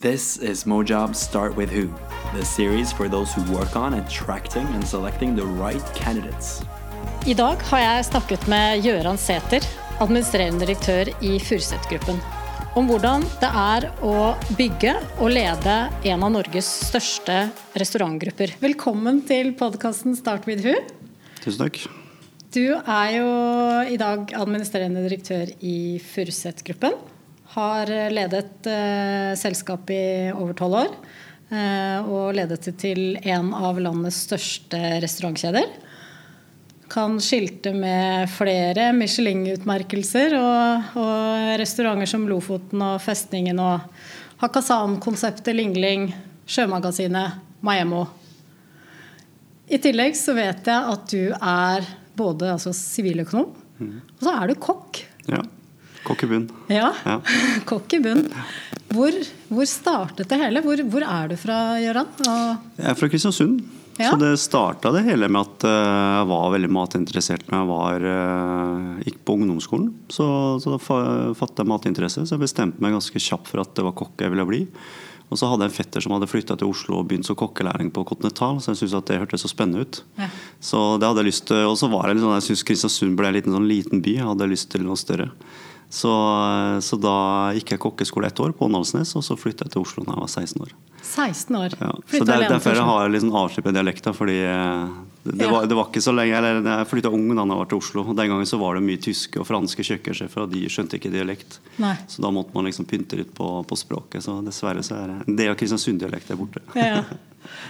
This is Mojob's Start With Who, the series for those who work on attracting and selecting the right candidates. I dag har jeg snakket med Gjøran Sæther, administrerende direktør i Furuset-gruppen, om hvordan det er å bygge og lede en av Norges største restaurantgrupper. Velkommen til podkasten Start with who. Tusen takk. Du er jo i dag administrerende direktør i Furuset-gruppen. Har ledet eh, selskapet i over tolv år. Eh, og ledet det til en av landets største restaurantkjeder kan skilte med flere Michelin-utmerkelser og, og, restauranter som Lofoten og Festningen og Hakkasan-konseptet Lingling, Sjømagasinet, Maemmo. I tillegg så vet jeg at du er både altså, siviløkonom, mm. og så er du kokk. Ja. Kokk i bunn. Ja, ja. kokk i bunn. Hvor, hvor, startet det hele? Hvor, hvor er du fra, Gøran? Jeg er fra Kristiansund. Ja. Så det starta det hele med at eh, jeg var veldig matinteressert når jeg var, eh, gikk på ungdomsskolen. Så, så da fattet jeg matinteresse, så jeg bestemte meg ganske kjapt for at det var kokk jeg ville bli. Og så hadde jeg en fetter som hadde flytta til Oslo og begynt som kokkelæring på Continental, så jeg syntes at det hørtes så spennende ut. Ja. Så det hadde jeg lyst til, Og så var jeg litt sånn, jeg syntes Kristiansund ble en liten, sånn liten by. Jeg hadde lyst til noe større. Så, så, da gikk jeg kokkeskole ett år på Åndalsnes, og så flytta jeg til Oslo da jeg var 16 år. 16 år? Ja. Så det er derfor jeg har liksom avslippet dialekta. fordi eh, det, ja. var, det, var, ikke så lenge, eller Jeg flytta ung da jeg var til Oslo. og Den gangen så var det mye tyske og franske kjøkkensjefer, og de skjønte ikke dialekt. Nei. Så da måtte man liksom pynte litt på, på språket. Så dessverre så er det av Kristiansund-dialekt borte. Ja.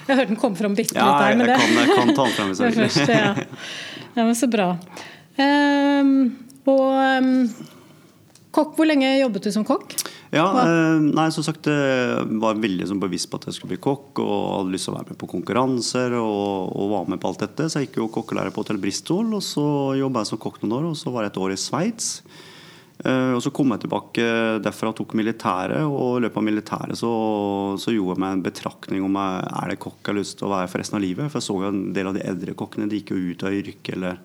Jeg hørte den komme fram bitte litt ja, der. Jeg, jeg, kan, jeg kan ta den fram hvis jeg vil. Ja. ja, men så bra. Um, og um, Kokk, Hvor lenge jobbet du som kokk? Ja, eh, nei, som sagt, Jeg var veldig bevisst på at jeg skulle bli kokk og hadde lyst til å være med på konkurranser. Og, og var med på alt dette. Så jeg gikk jo kokkelærer på Hotell Bristol, og så jobba jeg som kokk noen år. Og så var jeg et år i Sveits. Eh, og Så kom jeg tilbake derfra og tok militæret. og I løpet av militæret så, så, gjorde jeg meg en betraktning om jeg, er det kokk jeg har lyst til å være for resten av livet. For jeg så jo en del av de eldre kokkene de gikk jo ut av yrket, eller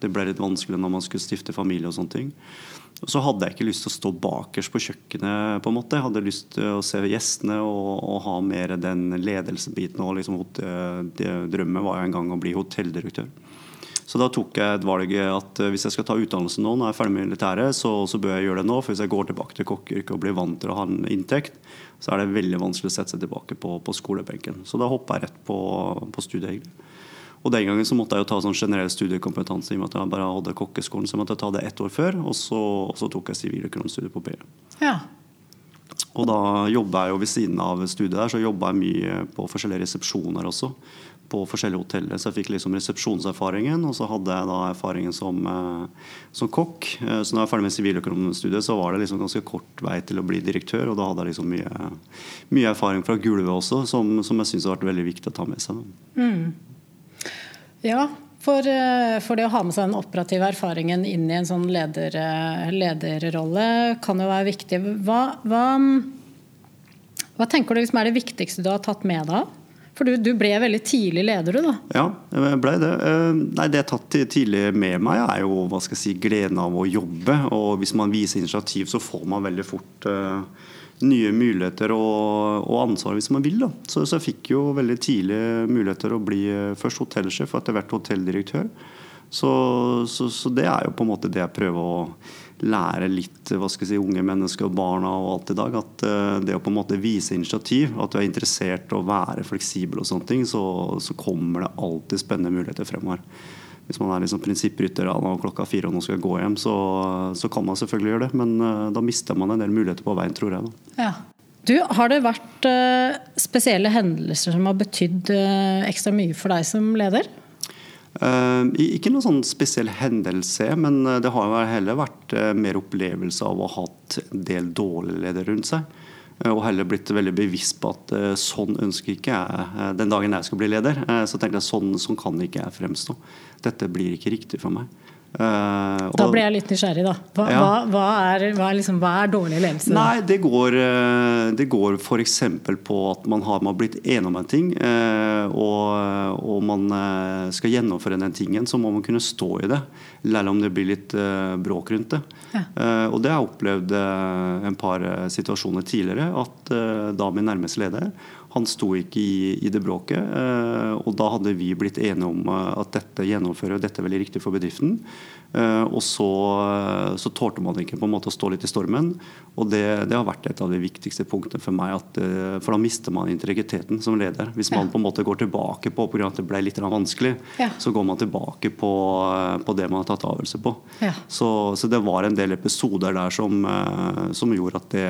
det ble litt vanskelig når man skulle stifte familie og sånne ting. Så hadde jeg ikke lyst til å stå bakerst på kjøkkenet. på en måte. Jeg hadde lyst til å se gjestene og, og ha mer den ledelsesbiten. og liksom, Drømmen var jo en gang å bli hotelldirektør. Så da tok jeg et valg at hvis jeg skal ta utdannelse nå, når jeg er ferdig med militæret, så, så, bør jeg gjøre det nå. For hvis jeg går tilbake til kokkeyrket og blir vant til å ha en inntekt, så er det veldig vanskelig å sette seg tilbake på, på skolebenken. Så da hoppa jeg rett på, på studiet. egentlig. Og Den gangen så måtte jeg jo ta sånn generell studiekompetanse i og med at jeg bare hadde kokkeskolen. Så jeg måtte ta det ett år før, og så, og så tok jeg siviløkonomstudiet på BI. Ja. Og da jobba jeg jo ved siden av studiet der, så jobba jeg mye på forskjellige resepsjoner også. På forskjellige hoteller, Så jeg fikk liksom resepsjonserfaringen, og så hadde jeg da erfaringen som, eh, som kokk. Eh, så når jeg var ferdig med siviløkonomstudiet, så var det liksom ganske kort vei til å bli direktør. Og da hadde jeg liksom mye, mye erfaring fra gulvet også, som, som jeg syns har vært veldig viktig å ta med seg. Mm. Ja, for, eh, for, det å ha med seg den operative erfaringen inn i en sånn leder, eh, lederrolle kan jo være viktig. Hva, hva, hva, tenker du liksom er det viktigste du har tatt med deg? For du, du, ble veldig tidlig leder, du da? Ja, jeg ble det. Eh, nei, det jeg har tatt tidlig med meg, er jo hva skal jeg si, gleden av å jobbe. Og hvis man viser initiativ, så får man veldig fort nye muligheter og, og, ansvar hvis man vil. Da. Så, så, jeg fikk jo veldig tidlig muligheter å bli eh, først hotellsjef og etter hvert hotelldirektør. Så, så, så, det er jo på en måte det jeg prøver å lære litt hva skal jeg si, unge mennesker og barna og alt i dag. At uh, det å på en måte vise initiativ, at du er interessert og være fleksibel og sånne ting, så, så kommer det alltid spennende muligheter fremover. Hvis man er liksom prinsipprytter og klokka fire og nå skal gå hjem, så, så, kan man selvfølgelig gjøre det. Men uh, da mister man en del muligheter på veien, tror jeg. Da. Ja. Du, har det vært uh, spesielle hendelser som har betydd uh, ekstra mye for deg som leder? ikke noen sånn spesiell hendelse, men det har heller vært mer opplevelse av å ha hatt en del dårlige ledere rundt seg. Og heller blitt veldig bevisst på at sånn ønsker ikke jeg Den dagen jeg skal bli leder, så tenkte jeg sånn, sånn kan ikke jeg fremstå dette blir ikke riktig for meg. Eh, Da ble jeg litt nysgjerrig, da. Hva, Ja. hva, hva, er, hva, er, liksom, er dårlig ledelse? da? Nei, det går, eh, det går f.eks. på at man har man har blitt enig om en ting, eh, og, og man skal gjennomføre den tingen, så må man kunne stå i det. Selv om det blir litt bråk rundt det. Ja. Og det har jeg opplevd en par situasjoner tidligere. At da min nærmeste leder han sto ikke i, i det bråket. eh, Og da hadde vi blitt enige om eh, at dette gjennomfører og dette er veldig riktig for bedriften. Eh, Og så, så tålte man ikke på en måte å stå litt i stormen. Og det, det har vært et av de viktigste punktene for meg. At, for da mister man integriteten som leder. Hvis man Ja. på en måte går tilbake på pga. at det ble litt vanskelig, Ja. så går man tilbake på, på det man har tatt avgjørelse på. Ja. Så, så det var en del episoder der som, som gjorde at det,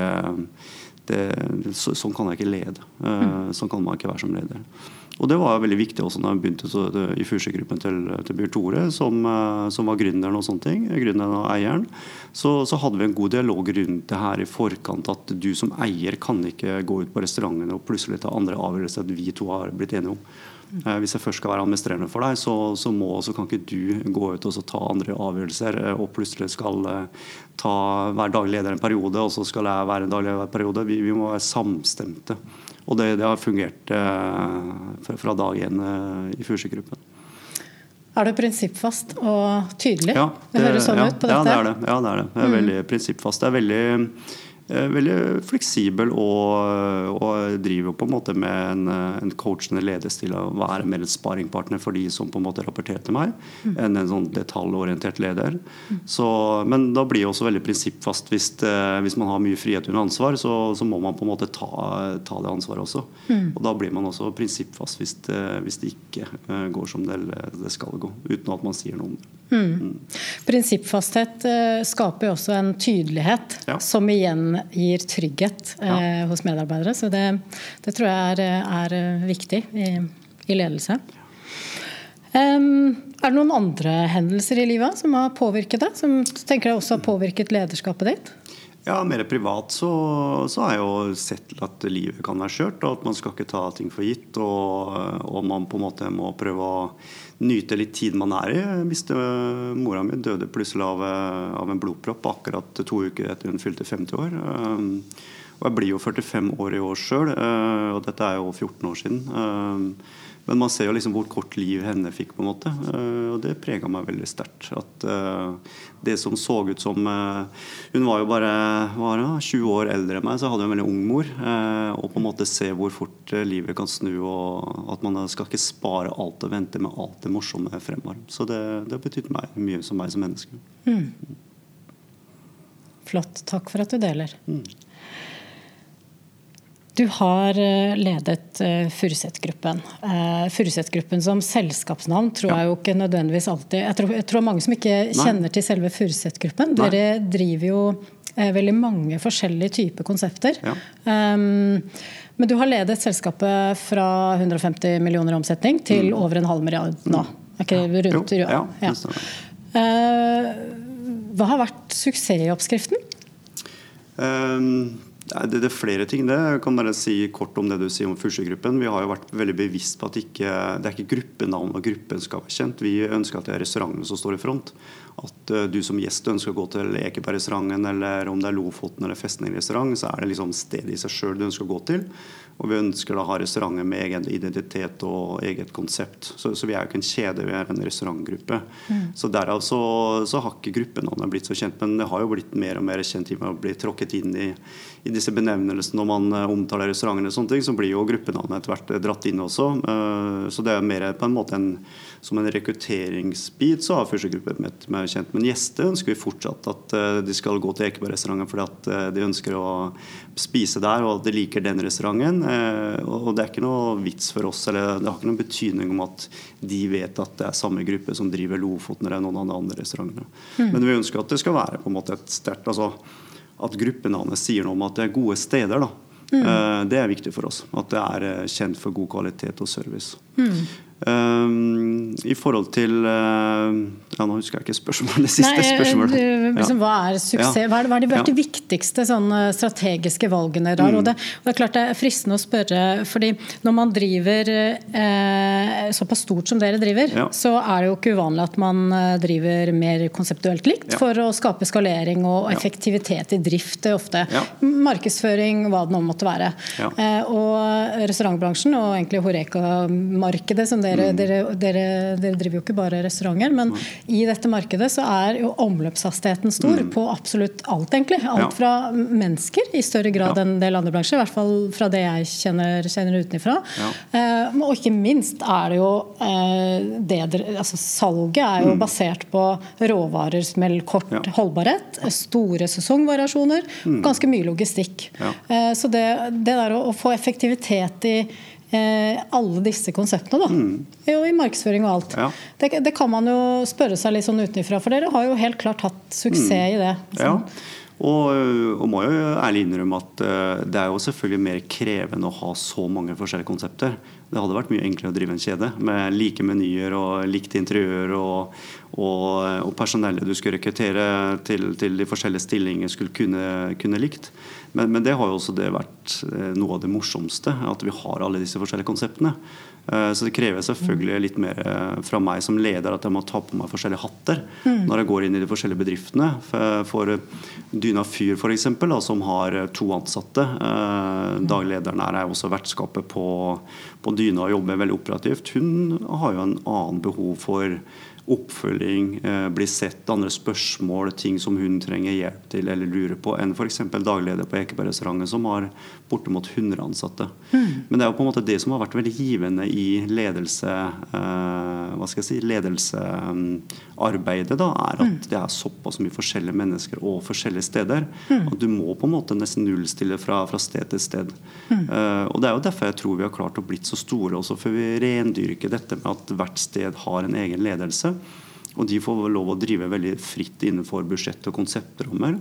det så, Sånn kan jeg ikke lede. Mm. Sånn kan man ikke være som leder. Og det var veldig viktig også når jeg begynte så, i Fusjegruppen til, til Bjørn Tore, som, eh, som var gründeren og sånne ting, gründeren og eieren. Så, så hadde vi en god dialog rundt det her i forkant, at du som eier kan ikke gå ut på restaurantene og plutselig ta andre avgjørelser at vi to har blitt enige om. Eh, Hvis jeg først skal være administrerende for deg, så, så, må, så kan ikke du gå ut og ta andre avgjørelser eh, og plutselig skal ta, være daglig leder en periode, og så skal jeg være daglig leder en periode. Vi, vi må være samstemte. Og det, det har fungert eh, fra, fra dag én eh, i Fusjegruppen. Er du prinsippfast og tydelig? Ja, det, høres sånn ja, ut på ja, det er det. Ja, det er det. Det er veldig prinsippfast. Det er veldig, veldig fleksibel og, og driver på en måte med en, eh, en coachende ledestil å være mer en sparingpartner for de som på en måte rapporterer til meg, enn en sånn detaljorientert leder. Så, men da blir det også veldig prinsippfast. Hvis, hvis man har mye frihet under ansvar, så, så må man på en måte ta, ta det ansvaret også. Og da blir man også prinsippfast hvis hvis det ikke eh, går som det, det skal gå, uten at man sier noe om det. Prinsippfasthet eh, skaper jo også en tydelighet, Ja. som igjen gir trygghet eh, hos medarbeidere. Så det, det tror jeg er, er eh, viktig i, i ledelse. Um, er det noen andre hendelser i livet som har påvirket deg? Som tenker deg også har påvirket lederskapet ditt? Ja, mer privat så, så har jeg jo sett at livet kan være skjørt, og at man skal ikke ta ting for gitt. Og, og man på en måte må prøve å nyte litt tid man er i. Jeg mistet mora mi døde plutselig av, av en blodpropp akkurat to uker etter hun fylte 50 år. Um, og jeg blir jo 45 år i år sjøl, og dette er jo 14 år siden. Men man ser jo liksom hvor kort liv henne fikk, på en måte. Eh, Og det prega meg veldig sterkt. At eh, det som så ut som eh, Hun var jo bare var 20 år eldre enn meg, så hadde hun en veldig ung mor. Og på en måte se hvor fort livet kan snu, og at man skal ikke spare alt og vente med alt det morsomme fremover. Så det, det har betydd mye som meg som menneske. Flott. Takk for at du deler. Du har eh, ledet uh, Furuset-gruppen. Uh, Furuset-gruppen som selskapsnavn tror jeg jo ikke nødvendigvis alltid Jeg tror, jeg tror mange som ikke kjenner til selve Furuset-gruppen. Dere driver jo eh, veldig mange forskjellige typer konsepter. Ja. Um, men du har ledet selskapet fra 150 millioner omsetning til over en halv milliard nå. Er ikke det rundt? Mm. Jo, ja, Ja. Eh, hva har vært suksessoppskriften? Um, det, er flere ting. det. Jeg kan bare si kort om det du sier om Fusjegruppen. Vi har jo vært veldig bevisst på at ikke, det er ikke gruppenavn og gruppen skal være kjent. Vi ønsker at det er restaurantene som står i front. At uh, du som gjest ønsker å gå til Ekebergrestauranten, eller om det er Lofoten eller Festningrestaurant, så er det liksom stedet i seg sjøl du ønsker å gå til. Og vi ønsker å ha restauranter med egen identitet og eget konsept. Så, så vi er jo ikke en kjede, vi er en restaurantgruppe. Så derav så, så har ikke gruppenavnet blitt så kjent, men det har jo blitt mer og mer kjent i og med å bli tråkket inn i, i disse benevnelsene når man eh, omtaler restaurantene og sånne ting, så blir jo gruppenavnet etter hvert eh, dratt inn også. Eh, Så det er mer på en måte en, som en rekrutteringsbit så har førstegruppen blitt mer kjent. Men gjester ønsker vi fortsatt at de skal gå til Ekebergrestauranten fordi at de ønsker å spise der og at de liker den restauranten. Eh, Og det er ikke noe vits for oss, eller det har ikke noen betydning om at de vet at det er samme gruppe som driver Lofoten eller noen av de andre restaurantene. Men vi ønsker at det skal være på en måte et sterkt altså At gruppenavnet sier noe om at det er gode steder. da. Eh, Det er viktig for oss. At det er eh, kjent for god kvalitet og service. Um, I forhold til uh, ja, Nå husker jeg ikke spørsmålet. Det siste Nei, eh, spørsmålet. du, liksom, hva er suksess? Ja. Hva har er de, Ja. de viktigste sånn, strategiske valgene der? Mm. Og, det, og det er klart det er fristende å spørre, fordi når man driver eh, såpass stort som dere driver, Ja. så er det jo ikke uvanlig at man eh, driver mer konseptuelt likt Ja. for å skape skalering og Ja. effektivitet i drift. Det er ofte Ja. markedsføring, hva det nå måtte være. Ja. Eh, og restaurantbransjen og egentlig Horeca-markedet, som Mm. Dere, dere, dere, dere driver jo ikke bare restauranter, men i dette markedet så er jo omløpshastigheten stor på absolutt alt, egentlig. Alt Mm. Ja. fra mennesker i større grad Ja. enn en del andre bransjer, i hvert fall fra det jeg kjenner, kjenner utenfra. Ja. Eh, og ikke minst er det jo eh, det altså Salget er jo basert på råvarer med kort Mm. Holdbarhet, store sesongvariasjoner, ganske mye logistikk. Eh, så det, det der å, å få effektivitet i alle disse konseptene, da, og i markedsføring og alt, Mm. Ja. det, det kan man jo spørre seg litt sånn utenfra, for dere har jo helt klart hatt suksess i det. Mm. Ja. Og, og må jo ærlig innrømme at eh, det er jo selvfølgelig mer krevende å ha så mange forskjellige konsepter. Det hadde vært mye enklere å drive en kjede med like menyer og likt interiør og, og, og personellet du skulle rekruttere til, til de forskjellige stillinger skulle kunne, kunne likt. Men, men det har jo også det vært eh, noe av det morsomste, at vi har alle disse forskjellige konseptene. Eh, Så det krever selvfølgelig litt mer eh, fra meg som leder at jeg må ta på meg forskjellige hatter når jeg går inn i de forskjellige bedriftene. For- For Dyna Fyr f.eks., som har to ansatte. eh, Daglederen er også vertskapet på, på Dyna og jobber veldig operativt. Hun har jo en annen behov for oppfølging, eh, bli sett, andre spørsmål, ting som hun trenger hjelp til eller lurer på, enn f.eks. dagleder på Ekeberg-restaurant som har bortimot 100 ansatte. Men det er jo på en måte det som har vært veldig givende i ledelse eh, hva skal jeg si, ledelsearbeidet, da, er at det er såpass mye forskjellige mennesker og forskjellige steder at du må på en måte nesten nullstille fra, fra sted til sted. Eh, og Det er jo derfor jeg tror vi har klart å blitt så store også, for vi rendyrker dette med at hvert sted har en egen ledelse. Og de får lov å drive veldig fritt innenfor budsjett og konseptrammer.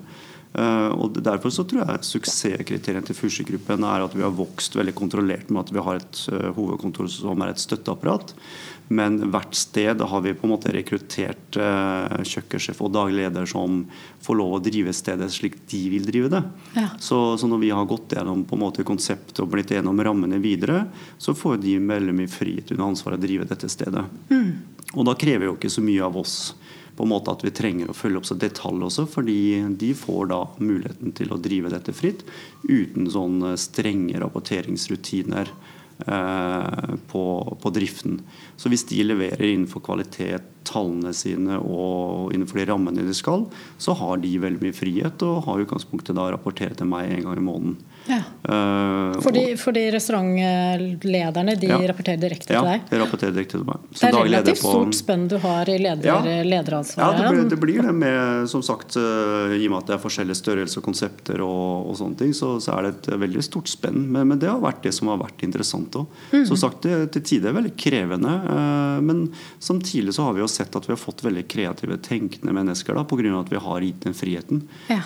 Uh, og Derfor så tror jeg suksesskriteriene til Fusji-gruppen er at vi har vokst veldig kontrollert med at vi har et uh, hovedkontor som er et støtteapparat. Men hvert sted har vi på en måte rekruttert uh, kjøkkensjef og daglig leder som får lov å drive stedet slik de vil drive det. Ja. Så, så når vi har gått gjennom på en måte konseptet og blitt gjennom rammene videre, så får de veldig mye frihet under ansvaret å drive dette stedet. Og da krever jo ikke så mye av oss på en måte at vi trenger å følge opp så detalj også, fordi de får da muligheten til å drive dette fritt uten sånne strenge rapporteringsrutiner eh, på, på driften. Så hvis de leverer innenfor kvalitet tallene sine og innenfor de rammene de skal, så har de veldig mye frihet og har i utgangspunktet da rapportert til meg en gang i måneden. Ja. Eh, Fordi, fordi restaurantlederne de Ja. rapporterer direkte ja, til deg? Ja, de rapporterer direkte til meg. Så Det er relativt på- stort spenn du har i leder, Ja. lederansvaret. Ja, det blir, det blir det med som sagt, eh, I og med at det er forskjellige størrelser og konsepter, og, og sånne ting, så, så er det et veldig stort spenn. Men, men det har vært det som har vært interessant òg. Som sagt, det til tider veldig krevende. eh, Men samtidig så har vi jo sett at vi har fått veldig kreative, tenkende mennesker pga. at vi har gitt den friheten.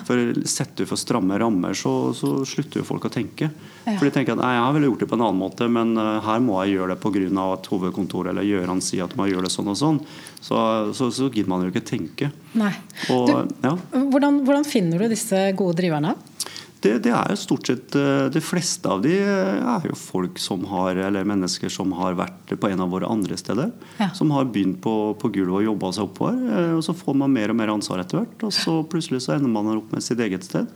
For setter du for stramme rammer, så, så slutter jo folk å tenke. Ja. For de tenker at nei, jeg har vel gjort det på en annen måte, men eh, her må jeg gjøre det pga. at hovedkontoret eller Gjøran sier at man gjør det sånn og sånn. Så, så, så gidder man jo ikke tenke. Nei. Og, Du, ja, hvordan, hvordan finner du disse gode driverne? det, det er jo stort sett eh, De fleste av de eh, er jo folk som har, eller mennesker som har vært på en av våre andre steder. Ja. Som har begynt på, på gulvet og jobba seg oppover. Og så får man mer og mer ansvar etter hvert. Og så plutselig så ender man opp med sitt eget sted.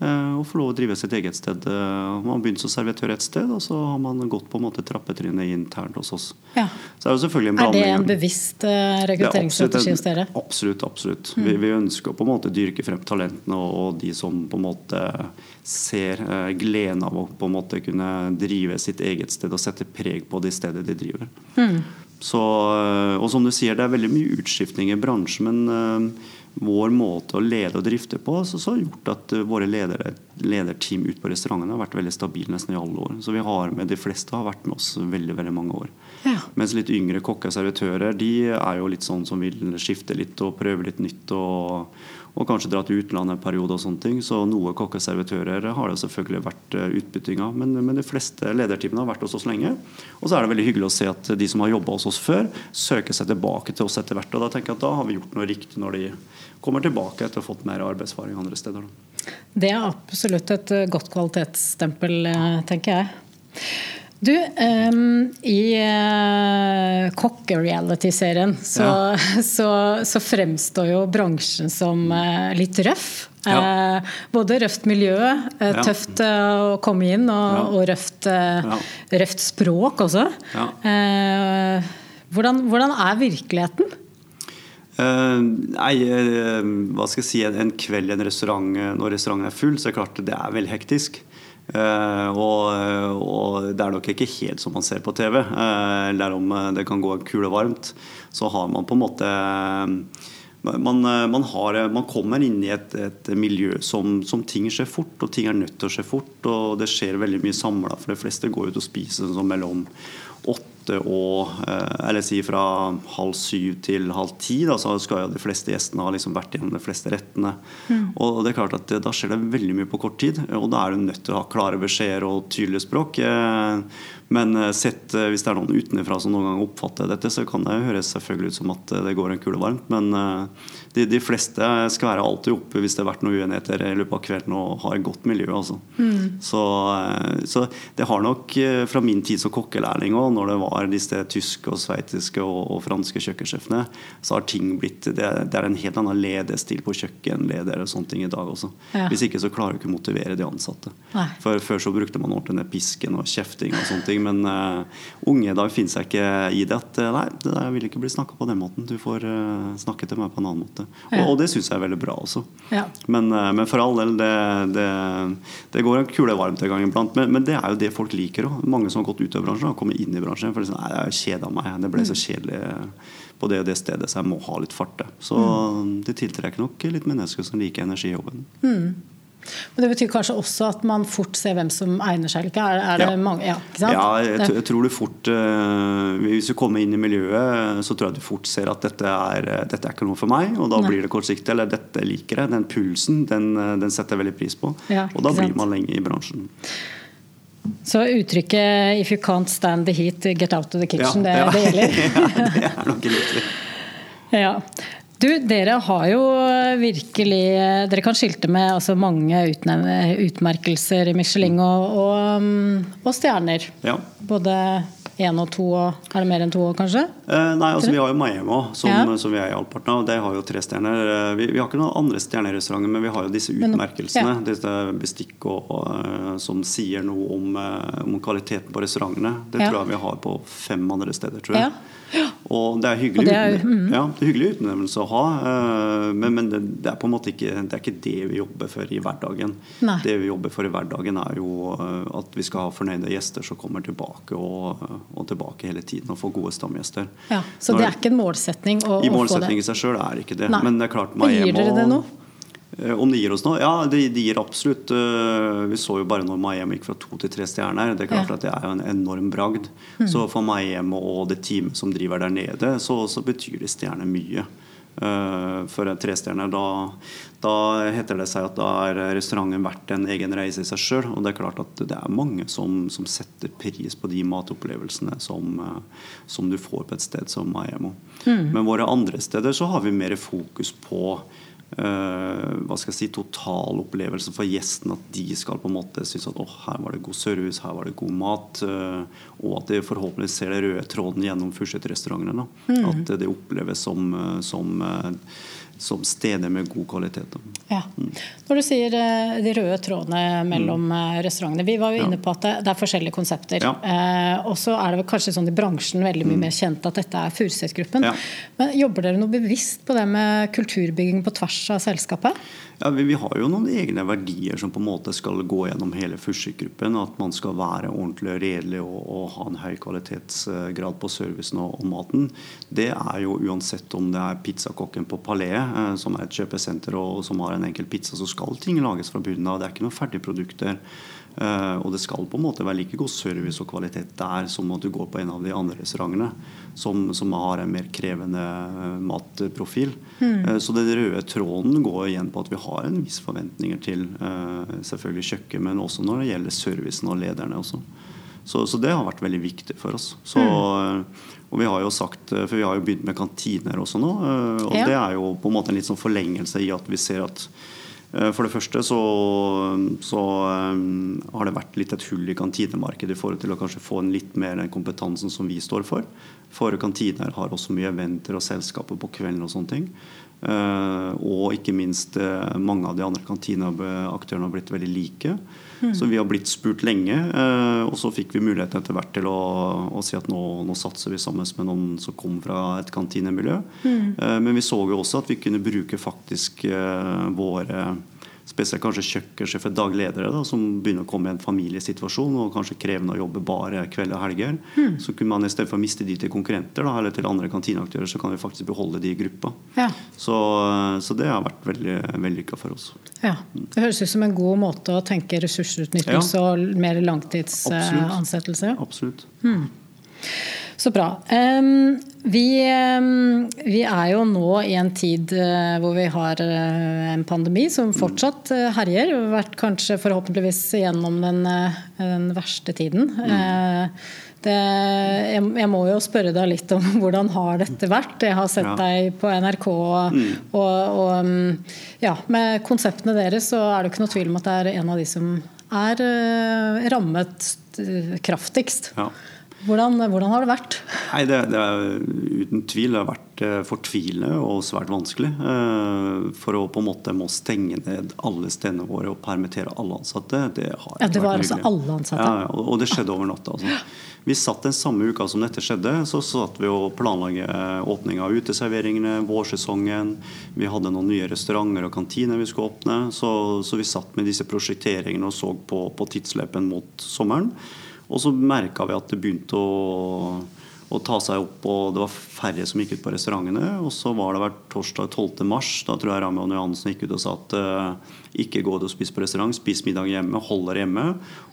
Eh, Og får lov å drive sitt eget sted. Eh, Man har begynt som servitør et sted, og så har man gått på en måte trappetrinnet internt hos oss. Ja. Så det er jo selvfølgelig en Er det en bevisst eh, er rekrutteringsstrategi hos dere? Absolutt. absolutt. Vi, vi ønsker å på en måte dyrke frem talentene og, og de som på en måte ser eh, gleden av å på en måte kunne drive sitt eget sted og sette preg på det stedet de driver. Så, eh, og som du sier, det er veldig mye utskiftning i bransjen, men eh, vår måte å lede og drifte på så, så har gjort at eh, våre ledere, lederteam ute på restaurantene har vært veldig stabile nesten i alle år. Så vi har med, de fleste har vært med oss veldig veldig mange år. Ja. Mens litt yngre kokker og servitører de er jo litt sånn som vil skifte litt og prøve litt nytt. Og, og kanskje dra til utlandet en periode. og sånne ting, Så noe kokkeservitører har det selvfølgelig vært eh, utbytting av. Men, men de fleste lederteamene har vært hos oss lenge. Og så er det veldig hyggelig å se at de som har jobba hos oss før, søker seg tilbake til oss etter hvert. og Da tenker jeg at da har vi gjort noe riktig når de kommer tilbake etter å ha fått mer arbeidsfaring andre steder. Det er absolutt et godt kvalitetsstempel, tenker jeg. Du, um, i uh, kokk-reality-serien så, ja. så, så, fremstår jo bransjen som uh, litt røff. Ja. Uh, både røft miljø, uh, ja. tøft å komme inn, og, og røft, røft, språk også. Hvordan, hvordan, er virkeligheten? Nei, hva skal jeg si, en, en kveld i en restaurant når restauranten er full, så er det klart det er veldig hektisk. Og, og, det er nok ikke helt som man ser på TV. Eller om det kan gå kule varmt. Så har man på en måte man, man, har, man kommer inn i et, et miljø som, som, ting skjer fort, og ting er nødt til å skje fort. Og det skjer veldig mye samla, for de fleste går ut og spiser sånn mellom åtte og eh, Eller si fra halv syv til halv ti. Da, så skal jo de fleste gjestene ha liksom vært gjennom de fleste rettene. Mm. Og det er klart at Da skjer det veldig mye på kort tid. Og da er du nødt til å ha klare beskjeder og tydelig språk. Eh, men eh, sett, hvis det er noen utenfra som noen gang oppfatter dette, så kan det høres selvfølgelig ut som at det går en kule varmt. Men de, de, fleste skal være alltid oppe hvis det har vært noen uenigheter i løpet av kvelden og har et godt miljø. Altså. Mm. Så, så, det har nok fra min tid som kokkelærling òg, når det var disse tyske og sveitsiske og, og, franske kjøkkensjefene, så har ting blitt det, det, er en helt annen ledestil på kjøkkenledere og sånne ting i dag også. Ja. Hvis ikke så klarer du ikke å motivere de ansatte. Nei. For Før så brukte man ordentlig pisken og kjefting og sånne ting, men uh, unge i dag finner seg ikke i det at uh, nei, det der vil ikke bli snakka på den måten. Du får uh, snakke til meg på en annen måte. Ja. Og, og, det syns jeg er veldig bra også. Ja. Men, men, for all del, det, det, det går en kule varmt en gang iblant. Men, men, det er jo det folk liker òg. Mange som har gått ut av bransjen, har kommet inn i bransjen. For Nei, jeg kjeda meg. Det ble så mm. kjedelig på det og det stedet, så jeg må ha litt fart. Så mm. det tiltrekker nok litt mennesker som liker energijobben. Mm. Men Det betyr kanskje også at man fort ser hvem som egner seg eller ikke? Er, er ja. Mange, ja, ja, jeg, jeg, tror du fort uh, Hvis du kommer inn i miljøet, så tror jeg du fort ser at dette er, dette er ikke noe for meg. Og da Nei. blir det kortsiktig. Eller dette liker jeg. Den pulsen, den, den setter jeg veldig pris på. Ja, og da blir man lenge i bransjen. Så uttrykket 'if you can't stand the heat, get out of the kitchen', det, det, gjelder? ja, det er nok riktig. ja. Du, dere har jo virkelig Dere kan skilte med altså mange utmerkelser i Michelin og, og, og stjerner. Ja. Både én og to og Er det mer enn to år, kanskje? Eh, nei, altså vi har jo Miami som, ja. som, vi er i halvparten av. De har jo tre stjerner. Eh, vi, vi har ikke noen andre stjernerestauranter, men vi har jo disse utmerkelsene. Ja. Disse bestikk og, og, som sier noe om, uh, om, kvaliteten på restaurantene. Det ja. tror jeg vi har på fem andre steder, tror jeg. Og det er hyggelig, det er, mm. ja, det er hyggelig utnevnelse å ha, men, men det, det, er på en måte ikke det, er ikke det vi jobber for i hverdagen. Nei. Det vi jobber for i hverdagen, er jo at vi skal ha fornøyde gjester som kommer tilbake og, og tilbake hele tiden og få gode stamgjester. Ja, så Når, det er ikke en målsetning å, I målsetning i seg sjøl er det ikke det. Nei. Men det er klart Miami Gir dere det nå? Eh, om det gir oss noe? Ja, det, de gir absolutt. Eh, vi så jo bare når Miami gikk fra to til tre stjerner. Det er klart ja. at det er jo en enorm bragd. Mm. Så for Miami og det teamet som driver der nede, så, så betyr det stjerner mye. Uh, for en trestjerner, da, da heter det seg at da er restauranten verdt en egen reise i seg sjøl. Og det er klart at det er mange som, som setter pris på de matopplevelsene som, uh, som, du får på et sted som Maiemo. Mm. Men våre andre steder så har vi mer fokus på hva skal jeg si, totalopplevelse for gjesten. At de skal på en måte synes at oh, her var det god service, her var det god mat. Uh, og at de forhåpentligvis ser den røde tråden gjennom Furseth-restaurantene. Mm. At det oppleves som, eh, som som steder med god kvalitet. Ja. Mm. Når du sier eh, de røde trådene mellom mm. Eh, restaurantene Vi var jo inne på at det, er forskjellige konsepter. Ja. Eh, og så er det kanskje sånn i bransjen veldig mye mm. mer kjent at dette er Furuset-gruppen. Ja. Men Jobber dere noe bevisst på det med kulturbygging på tvers av selskapet? Ja, vi, vi, har jo noen egne verdier som på en måte skal gå gjennom hele Fursik-gruppen. At man skal være ordentlig redelig og, og, ha en høy kvalitetsgrad på servicen og, og, maten. Det er jo uansett om det er pizzakokken på Palais, eh, som er et kjøpesenter og, og som har en enkel pizza, så skal ting lages fra bunnen av. Det er ikke noen ferdigprodukter. Eh, og det skal på en måte være like god service og kvalitet der som at du går på en av de andre restaurantene som, som har en mer krevende eh, matprofil. Mm. Så den røde tråden går igjen på at vi har en viss forventninger til selvfølgelig kjøkken, men også når det gjelder servicen og lederne også. Så, så, det har vært veldig viktig for oss. Så, mm. Og vi har jo sagt, for vi har jo begynt med kantiner også nå. Og ja. det er jo på en måte en litt sånn forlengelse i at vi ser at for det første så, så um, har det vært litt et hull i kantinemarkedet i forhold til å kanskje få en litt mer den kompetansen som vi står for. For kantiner har også mye eventer og selskaper på kvelden og sånne ting. Uh, og ikke minst uh, mange av de andre kantineaktørene har blitt veldig like. Mm. Så vi har blitt spurt lenge, uh, og så fikk vi muligheten etter hvert til å, å si at nå, nå, satser vi sammen med noen som kom fra et kantinemiljø. Mm. men vi så jo også at vi kunne bruke faktisk våre spesielt kanskje kjøkkensjefer, dagledere da, som begynner å komme i en familiesituasjon og kanskje krevende å jobbe bare kveld og helger. Mm. Så kunne man i stedet for å miste de til konkurrenter da, eller til andre kantineaktører, så kan vi faktisk beholde de i gruppa. Ja. Så, så, det har vært veldig vellykka for oss. Ja, Det høres ut som en god måte å tenke ressursutnyttelse ja. og mer langtidsansettelse. Absolutt. Absolutt. Mm. Så bra. Vi, vi, er jo nå i en tid eh, hvor vi har eh, en pandemi som fortsatt eh, herjer. Vi har vært kanskje forhåpentligvis gjennom den, den verste tiden. Det, jeg, jeg, må jo spørre deg litt om hvordan har dette vært? Jeg har sett ja. deg på NRK, mm. og, og, ja, med konseptene deres så er det ikke noe tvil om at det er en av de som er rammet kraftigst. Ja. Hvordan, hvordan, har det vært? Nei, det, det er Uten tvil det har vært eh, fortvilende og svært vanskelig. Eh, for å på en måte må stenge ned alle stedene våre og permittere alle ansatte. Det har ja, det var altså alle ansatte? Ja, og det skjedde over natta. Altså. Vi satt den samme uka som dette skjedde, så satt vi og planla åpning av uteserveringene, vårsesongen. Vi hadde noen nye restauranter og kantiner vi skulle åpne. Så, så vi satt med disse prosjekteringene og så på, på tidsløpen mot sommeren. Og så merka vi at det begynte å, å, ta seg opp, og det var færre som gikk ut på restaurantene. Og så var det hvert torsdag 12. mars. Da tror jeg Rami og Johansen gikk ut og sa at uh, ikke gå ut og spis på restaurant, spis middag hjemme, hold dere hjemme.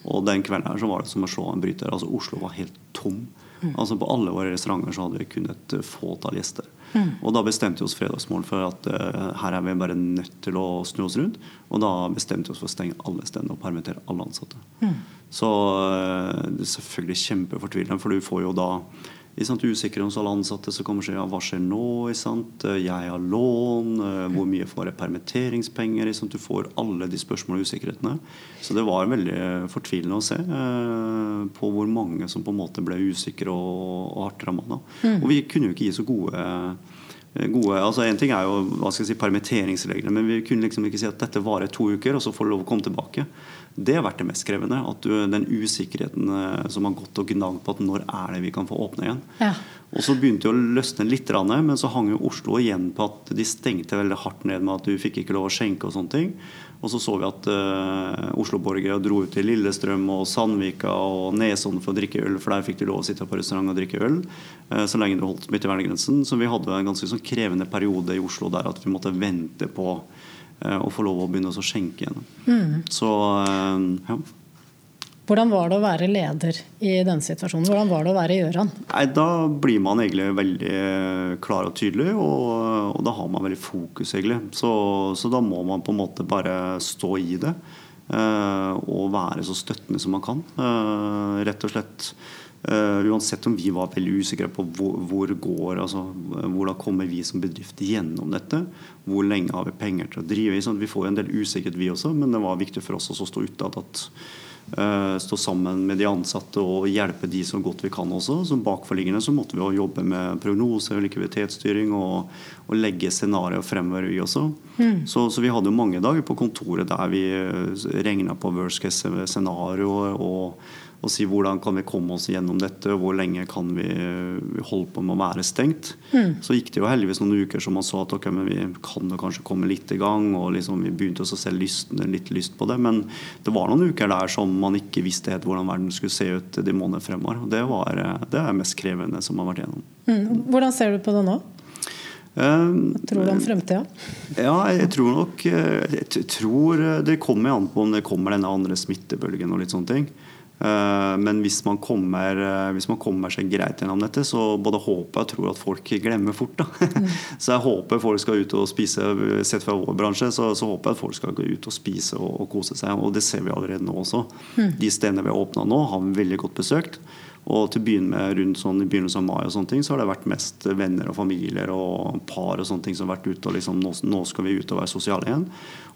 Og den kvelden her så var det som å slå en bryter. Altså Oslo var helt tom. Mm. Altså På alle våre restauranter så hadde vi kun et fåtall gjester. Mm. Og da bestemte vi oss fredagsmål for at uh, her er vi bare nødt til å snu oss rundt. Og da bestemte vi oss for å stenge alle stedene og permittere alle ansatte. Mm. Så uh, det er selvfølgelig kjempefortvilende, for du får jo da sant, usikre hos alle ansatte som kommer og sier ja, hva skjer nå? Sant? Jeg har lån, uh, hvor mye får jeg permitteringspenger? Du får alle de spørsmålene og usikkerhetene. Så det var veldig fortvilende å se på hvor mange som på en måte ble usikre og, og hardt ramma. Mm. Og vi kunne jo ikke gi så gode gode altså En ting er jo hva skal jeg si, permitteringsreglene, men vi kunne liksom ikke si at dette varer to uker, og så får du lov å komme tilbake. Det har vært det mest krevende. at du, Den usikkerheten eh, som har gått og gnagd på at når er det vi kan få åpne igjen. Ja. Og Så begynte det å løsne litt, men så hang jo Oslo igjen på at de stengte veldig hardt ned med at du fikk ikke lov å skjenke og sånne ting. Og så så vi at uh, Oslo-borgere dro ut til Lillestrøm og Sandvika og Nesodden for å drikke øl, for der fikk de lov å sitte på restaurant og drikke øl uh, så lenge du holdt smitteverngrensen. Så vi hadde en ganske sånn krevende periode i Oslo der at vi måtte vente på uh, å få lov å begynne å skjenke igjen. Mm. Så ja. Hvordan var det å være leder i denne situasjonen? Hvordan var det å være Gjøran? Nei, da blir man egentlig veldig klar og tydelig, og, og da har man veldig fokus, egentlig. Så, så, da må man på en måte bare stå i det. Og være så støttende som man kan. Rett og slett. Uh, uansett om vi var veldig usikre på hvor, hvor går, altså, hvordan kommer vi som bedrift gjennom dette. Hvor lenge har vi penger til å drive i. Sånn, vi får jo en del usikkerhet, vi også, men det var viktig for oss å stå utad Eh, stå sammen med de ansatte og hjelpe de så godt vi kan også. Som bakforliggende så måtte vi jo jobbe med prognose og likviditetsstyring og, og legge scenarioer fremover, vi også. Mm. Så, så, vi hadde jo mange dager på kontoret der vi eh, regna på worst case scenario og og si hvordan kan vi komme oss gjennom dette, hvor lenge kan vi holde på med å være stengt. Mm. Så gikk det jo heldigvis noen uker som man så at okay, vi kan jo kanskje komme litt i gang. og liksom Vi begynte å se lysten, litt lyst på det. Men det var noen uker der som man ikke visste helt hvordan verden skulle se ut de månedene fremover. og Det, var, det er mest krevende som har vært gjennom. Mm. Hvordan ser du på det nå? Hva tror du om fremtida? Ja, jeg tror nok Jeg tror det kommer an på om det kommer denne andre smittebølgen og litt sånne ting. Men hvis man, kommer, hvis man kommer seg greit gjennom dette, så både håper jeg tror at folk glemmer fort. Da. Mm. Så jeg håper folk skal ut og spise. Sett fra vår bransje, så, så, håper jeg at folk skal gå ut og spise og, og kose seg. Og det ser vi allerede nå også. Mm. De stedene vi har åpna nå, har vi veldig godt besøkt. Og til å begynne med rundt sånn, i begynnelsen av mai og sånne ting, så har det vært mest venner og familier og par og sånne ting som har vært ute og liksom nå, nå, skal vi ut og være sosiale igjen.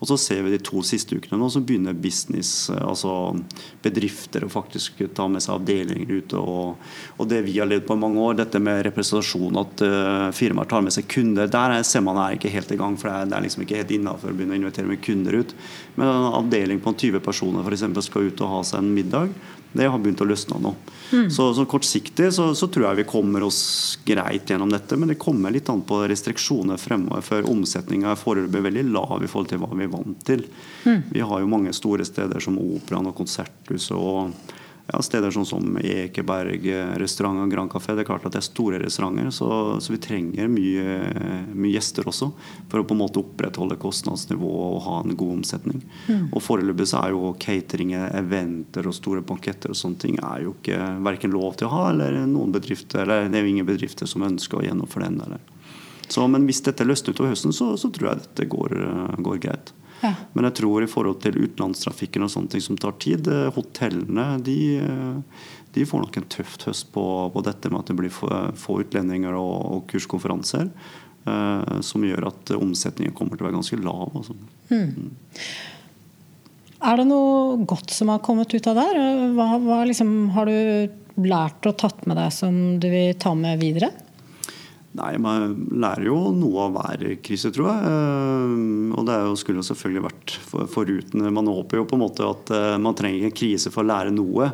Og så ser vi de to siste ukene nå, så begynner business, altså bedrifter, å faktisk ta med seg avdelinger ute. Og, og, det vi har levd på i mange år, dette med representasjon, at uh, firmaer tar med seg kunder, der ser man er ikke helt i gang. For det er, det er liksom ikke helt innafor å begynne å invitere med kunder ut. Men en avdeling på 20 personer for eksempel, skal ut og ha seg en middag. Det har begynt å løsne nå. Mm. Så, så, kortsiktig så, så, tror jeg vi kommer oss greit gjennom dette. Men det kommer litt an på restriksjoner fremover. For omsetninga er foreløpig veldig lav i forhold til hva vi er vant til. Mm. Vi har jo mange store steder som Operaen og Konserthuset og ja, steder sånn som Ekeberg restaurant og Grand Café. Det er klart at det er store restauranter, så, så vi trenger mye, mye, gjester også. For å på en måte opprettholde kostnadsnivået og ha en god omsetning. Mm. Og Foreløpig så er jo catering, eventer og store banketter og sånne ting er jo ikke verken lov til å ha, eller noen bedrifter, eller det er jo ingen bedrifter som ønsker å gjennomføre den. Eller. Så, men hvis dette løsner utover høsten, så, så, tror jeg dette går, går greit. Ja. Men jeg tror i forhold til utenlandstrafikken og sånne ting som tar tid, eh, hotellene de, eh, de får nok en tøft høst på, på, dette med at det blir få utlendinger og, og kurskonferanser. Eh, som gjør at omsetningen kommer til å være ganske lav. Altså. Mm. Mm. Er det noe godt som har kommet ut av der? Hva, hva liksom, har du lært og tatt med deg som du vil ta med videre? Nei, Man lærer jo noe av hver krise, tror jeg. Eh, og det jo, skulle jo selvfølgelig vært foruten Man håper jo på en måte at eh, man trenger en krise for å lære noe.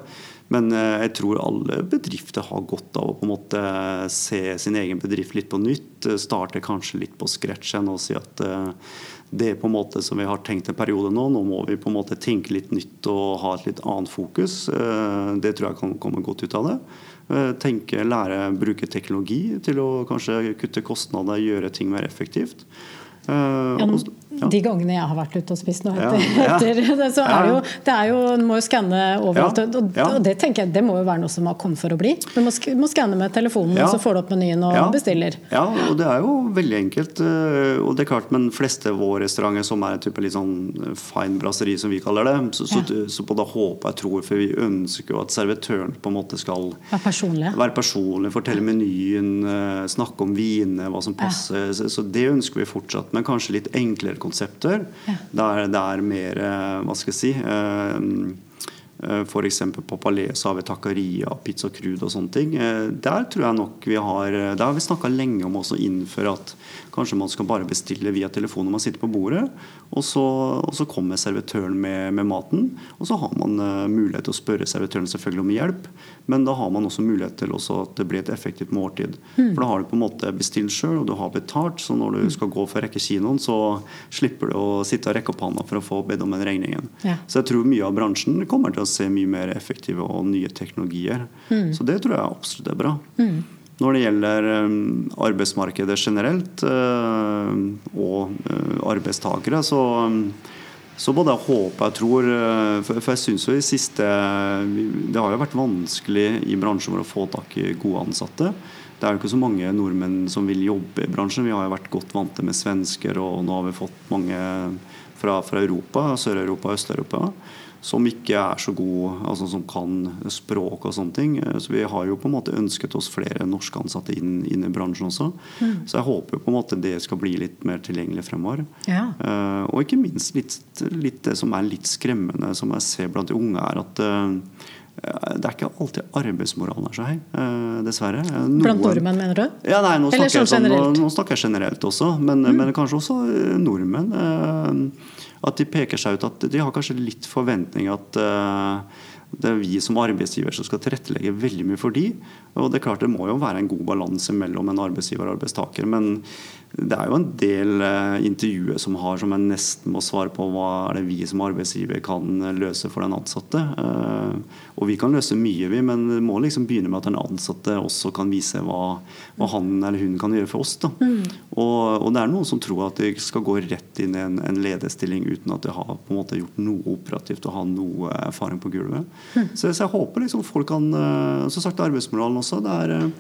Men eh, jeg tror alle bedrifter har godt av å på en måte se sin egen bedrift litt på nytt. Starte kanskje litt på scratchen og si at det er på en måte som vi har tenkt en periode nå. Nå må vi på en måte tenke litt nytt og ha et litt annet fokus. Det tror jeg kan komme godt ut av det. Eh, tenke, lære, bruke teknologi til å kanskje kutte kostnader, gjøre ting mer effektivt. Uh, ja, ja. De gangene jeg har vært ute og spist noe etter, ja, etter det, så er det jo, det er jo En må jo skanne overalt. Og, og, det tenker jeg det må jo være noe som har kommet for å bli. Du må, må skanne med telefonen, og så får du opp menyen og bestiller. Ja, og det er jo veldig enkelt. Eh, og det er klart, Men fleste av våre restauranter som er en type litt sånn fine brasseri, som vi kaller det, så, så, så på det håper jeg tror, for vi ønsker jo at servitøren på en måte skal være personlig, være personlig fortelle menyen, eh, snakke om vinene, hva som passer. Så, så det ønsker vi fortsatt, men kanskje litt enklere konsepter. Ja. Der det er mer eh, Hva skal jeg si eh, eh, F.eks. på Palais har vi taqueria, pizza crude og sånne ting. Der tror jeg nok vi har Der har vi snakka lenge om å innføre at Kanskje man skal bare bestille via telefon når man sitter på bordet. Og så, og så kommer servitøren med, med, maten. Og så har man uh, mulighet til å spørre servitøren selvfølgelig om hjelp. Men da har man også mulighet til også at det blir et effektivt måltid. Mm. For da har du på en måte bestilt sjøl, og du har betalt. Så når du hmm. skal gå for å rekke kinoen, så slipper du å sitte og rekke opp hånda for å få bedt om den regningen. Ja. Så jeg tror mye av bransjen kommer til å se mye mer effektive og nye teknologier. Mm. Så det tror jeg absolutt er bra. Mm. Når det gjelder eh, arbeidsmarkedet generelt eh, og eh, arbeidstakere, så, så både jeg håper jeg tror For jeg syns jo i siste Det har jo vært vanskelig i bransjen vår å få tak i gode ansatte. Det er jo ikke så mange nordmenn som vil jobbe i bransjen. Vi har jo vært godt vante med svensker, og nå har vi fått mange fra, fra Europa, Sør-Europa og Øst-Europa som ikke er så god, altså som kan språk og sånne ting. Så vi har jo på en måte ønsket oss flere norske ansatte inn, inn i bransjen også. Mm. Så jeg håper jo på en måte det skal bli litt mer tilgjengelig fremover. Ja. Uh, og ikke minst litt, litt, det som er litt skremmende, som jeg ser blant de unge, er at uh, det er ikke alltid arbeidsmoralen er så høy, dessverre. Noen, Blant nordmenn, mener du? Ja, nei, nå snakker, sånn sånn, nå, nå snakker, jeg generelt også, men, mm. men kanskje også nordmenn. At de peker seg ut at de har kanskje litt forventning at uh, det er vi som arbeidsgiver som skal tilrettelegge veldig mye for de. Og Det er klart det må jo være en god balanse mellom en arbeidsgiver og arbeidstaker. Men det er jo en del eh, intervjuer som har som jeg nesten må svare på hva er det vi som arbeidsgiver kan løse for den ansatte. Eh, og vi kan løse mye, vi, men det må liksom begynne med at den ansatte også kan vise hva, hva han eller hun kan gjøre for oss. Da. Mm. Og, og, det er noen som tror at de skal gå rett inn i en, en lederstilling uten at de har på en måte gjort noe operativt og har noe erfaring på gulvet. Mm. Så, så, jeg håper liksom folk kan eh, Som sagt, arbeidsmoralen også. Er